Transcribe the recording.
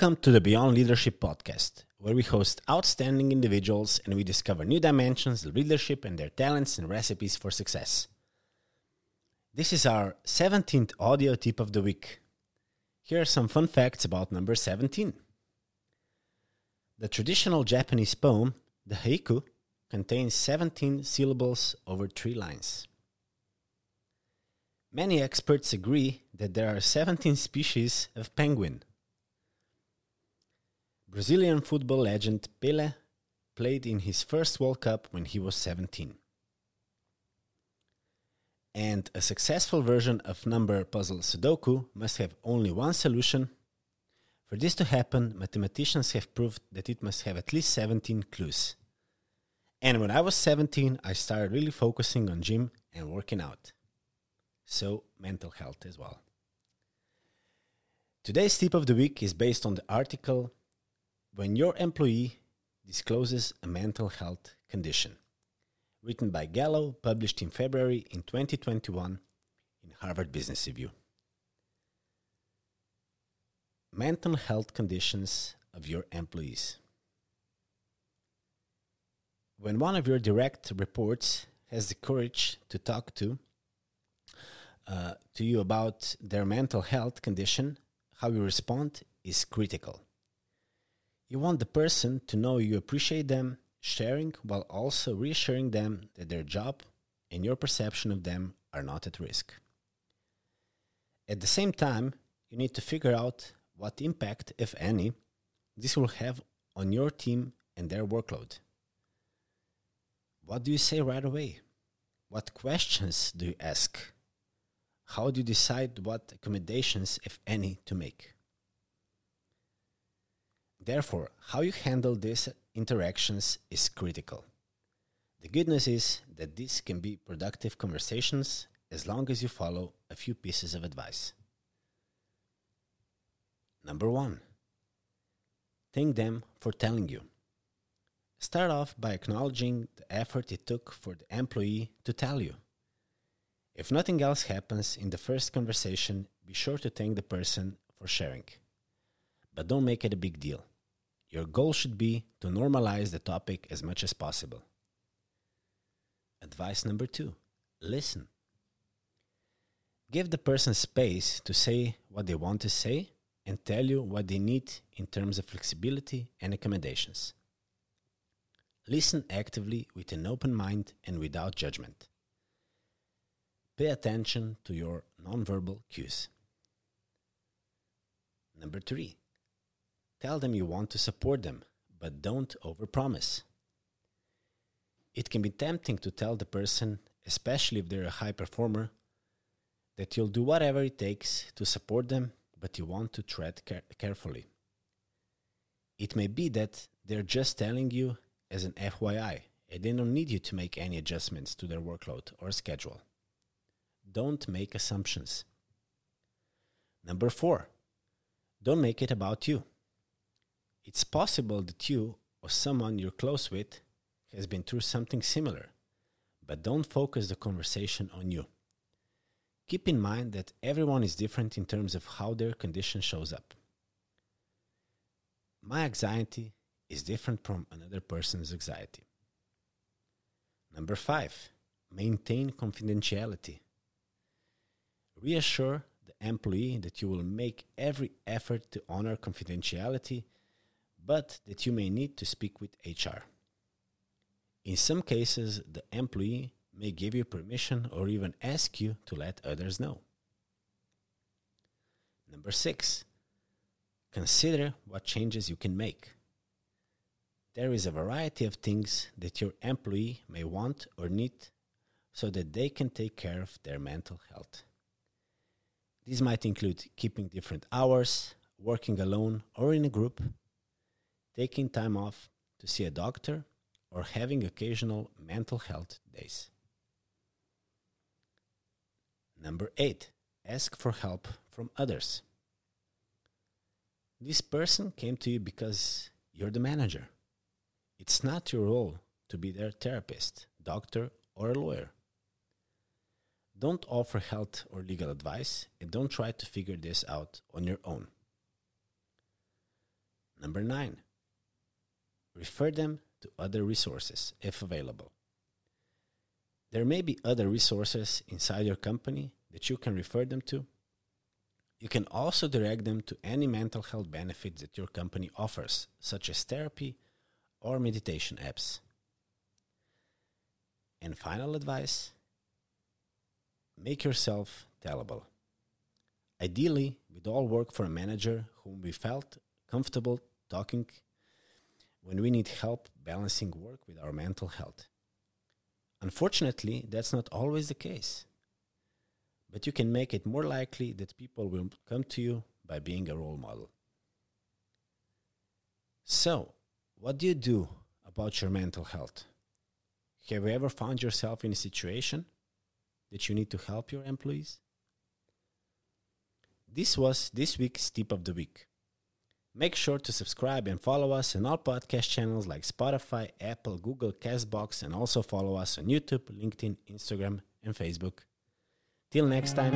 Welcome to the Beyond Leadership podcast, where we host outstanding individuals and we discover new dimensions of leadership and their talents and recipes for success. This is our 17th audio tip of the week. Here are some fun facts about number 17. The traditional Japanese poem, the haiku, contains 17 syllables over three lines. Many experts agree that there are 17 species of penguin. Brazilian football legend Pelé played in his first World Cup when he was 17. And a successful version of number puzzle Sudoku must have only one solution. For this to happen, mathematicians have proved that it must have at least 17 clues. And when I was 17, I started really focusing on gym and working out. So, mental health as well. Today's tip of the week is based on the article when your employee discloses a mental health condition, written by Gallo, published in February in 2021 in Harvard Business Review. Mental health conditions of your employees. When one of your direct reports has the courage to talk to uh, to you about their mental health condition, how you respond is critical. You want the person to know you appreciate them, sharing while also reassuring them that their job and your perception of them are not at risk. At the same time, you need to figure out what impact, if any, this will have on your team and their workload. What do you say right away? What questions do you ask? How do you decide what accommodations, if any, to make? Therefore, how you handle these interactions is critical. The good news is that these can be productive conversations as long as you follow a few pieces of advice. Number one, thank them for telling you. Start off by acknowledging the effort it took for the employee to tell you. If nothing else happens in the first conversation, be sure to thank the person for sharing. But don't make it a big deal. Your goal should be to normalize the topic as much as possible. Advice number two listen. Give the person space to say what they want to say and tell you what they need in terms of flexibility and accommodations. Listen actively with an open mind and without judgment. Pay attention to your nonverbal cues. Number three, Tell them you want to support them, but don't overpromise. It can be tempting to tell the person, especially if they're a high performer, that you'll do whatever it takes to support them, but you want to tread care- carefully. It may be that they're just telling you as an FYI, and they don't need you to make any adjustments to their workload or schedule. Don't make assumptions. Number four, don't make it about you. It's possible that you or someone you're close with has been through something similar, but don't focus the conversation on you. Keep in mind that everyone is different in terms of how their condition shows up. My anxiety is different from another person's anxiety. Number five, maintain confidentiality. Reassure the employee that you will make every effort to honor confidentiality but that you may need to speak with HR. In some cases, the employee may give you permission or even ask you to let others know. Number six, consider what changes you can make. There is a variety of things that your employee may want or need so that they can take care of their mental health. These might include keeping different hours, working alone or in a group, taking time off to see a doctor, or having occasional mental health days. Number eight, ask for help from others. This person came to you because you're the manager. It's not your role to be their therapist, doctor, or a lawyer. Don't offer health or legal advice and don't try to figure this out on your own. Number nine, refer them to other resources if available. There may be other resources inside your company that you can refer them to. You can also direct them to any mental health benefits that your company offers, such as therapy or meditation apps. And final advice make yourself tellable. Ideally, we'd all work for a manager whom we felt comfortable talking when we need help balancing work with our mental health. Unfortunately, that's not always the case. But you can make it more likely that people will come to you by being a role model. So, what do you do about your mental health? Have you ever found yourself in a situation that you need to help your employees? This was this week's tip of the week. Make sure to subscribe and follow us on all podcast channels like Spotify, Apple, Google, Castbox, and also follow us on YouTube, LinkedIn, Instagram, and Facebook. Till next time.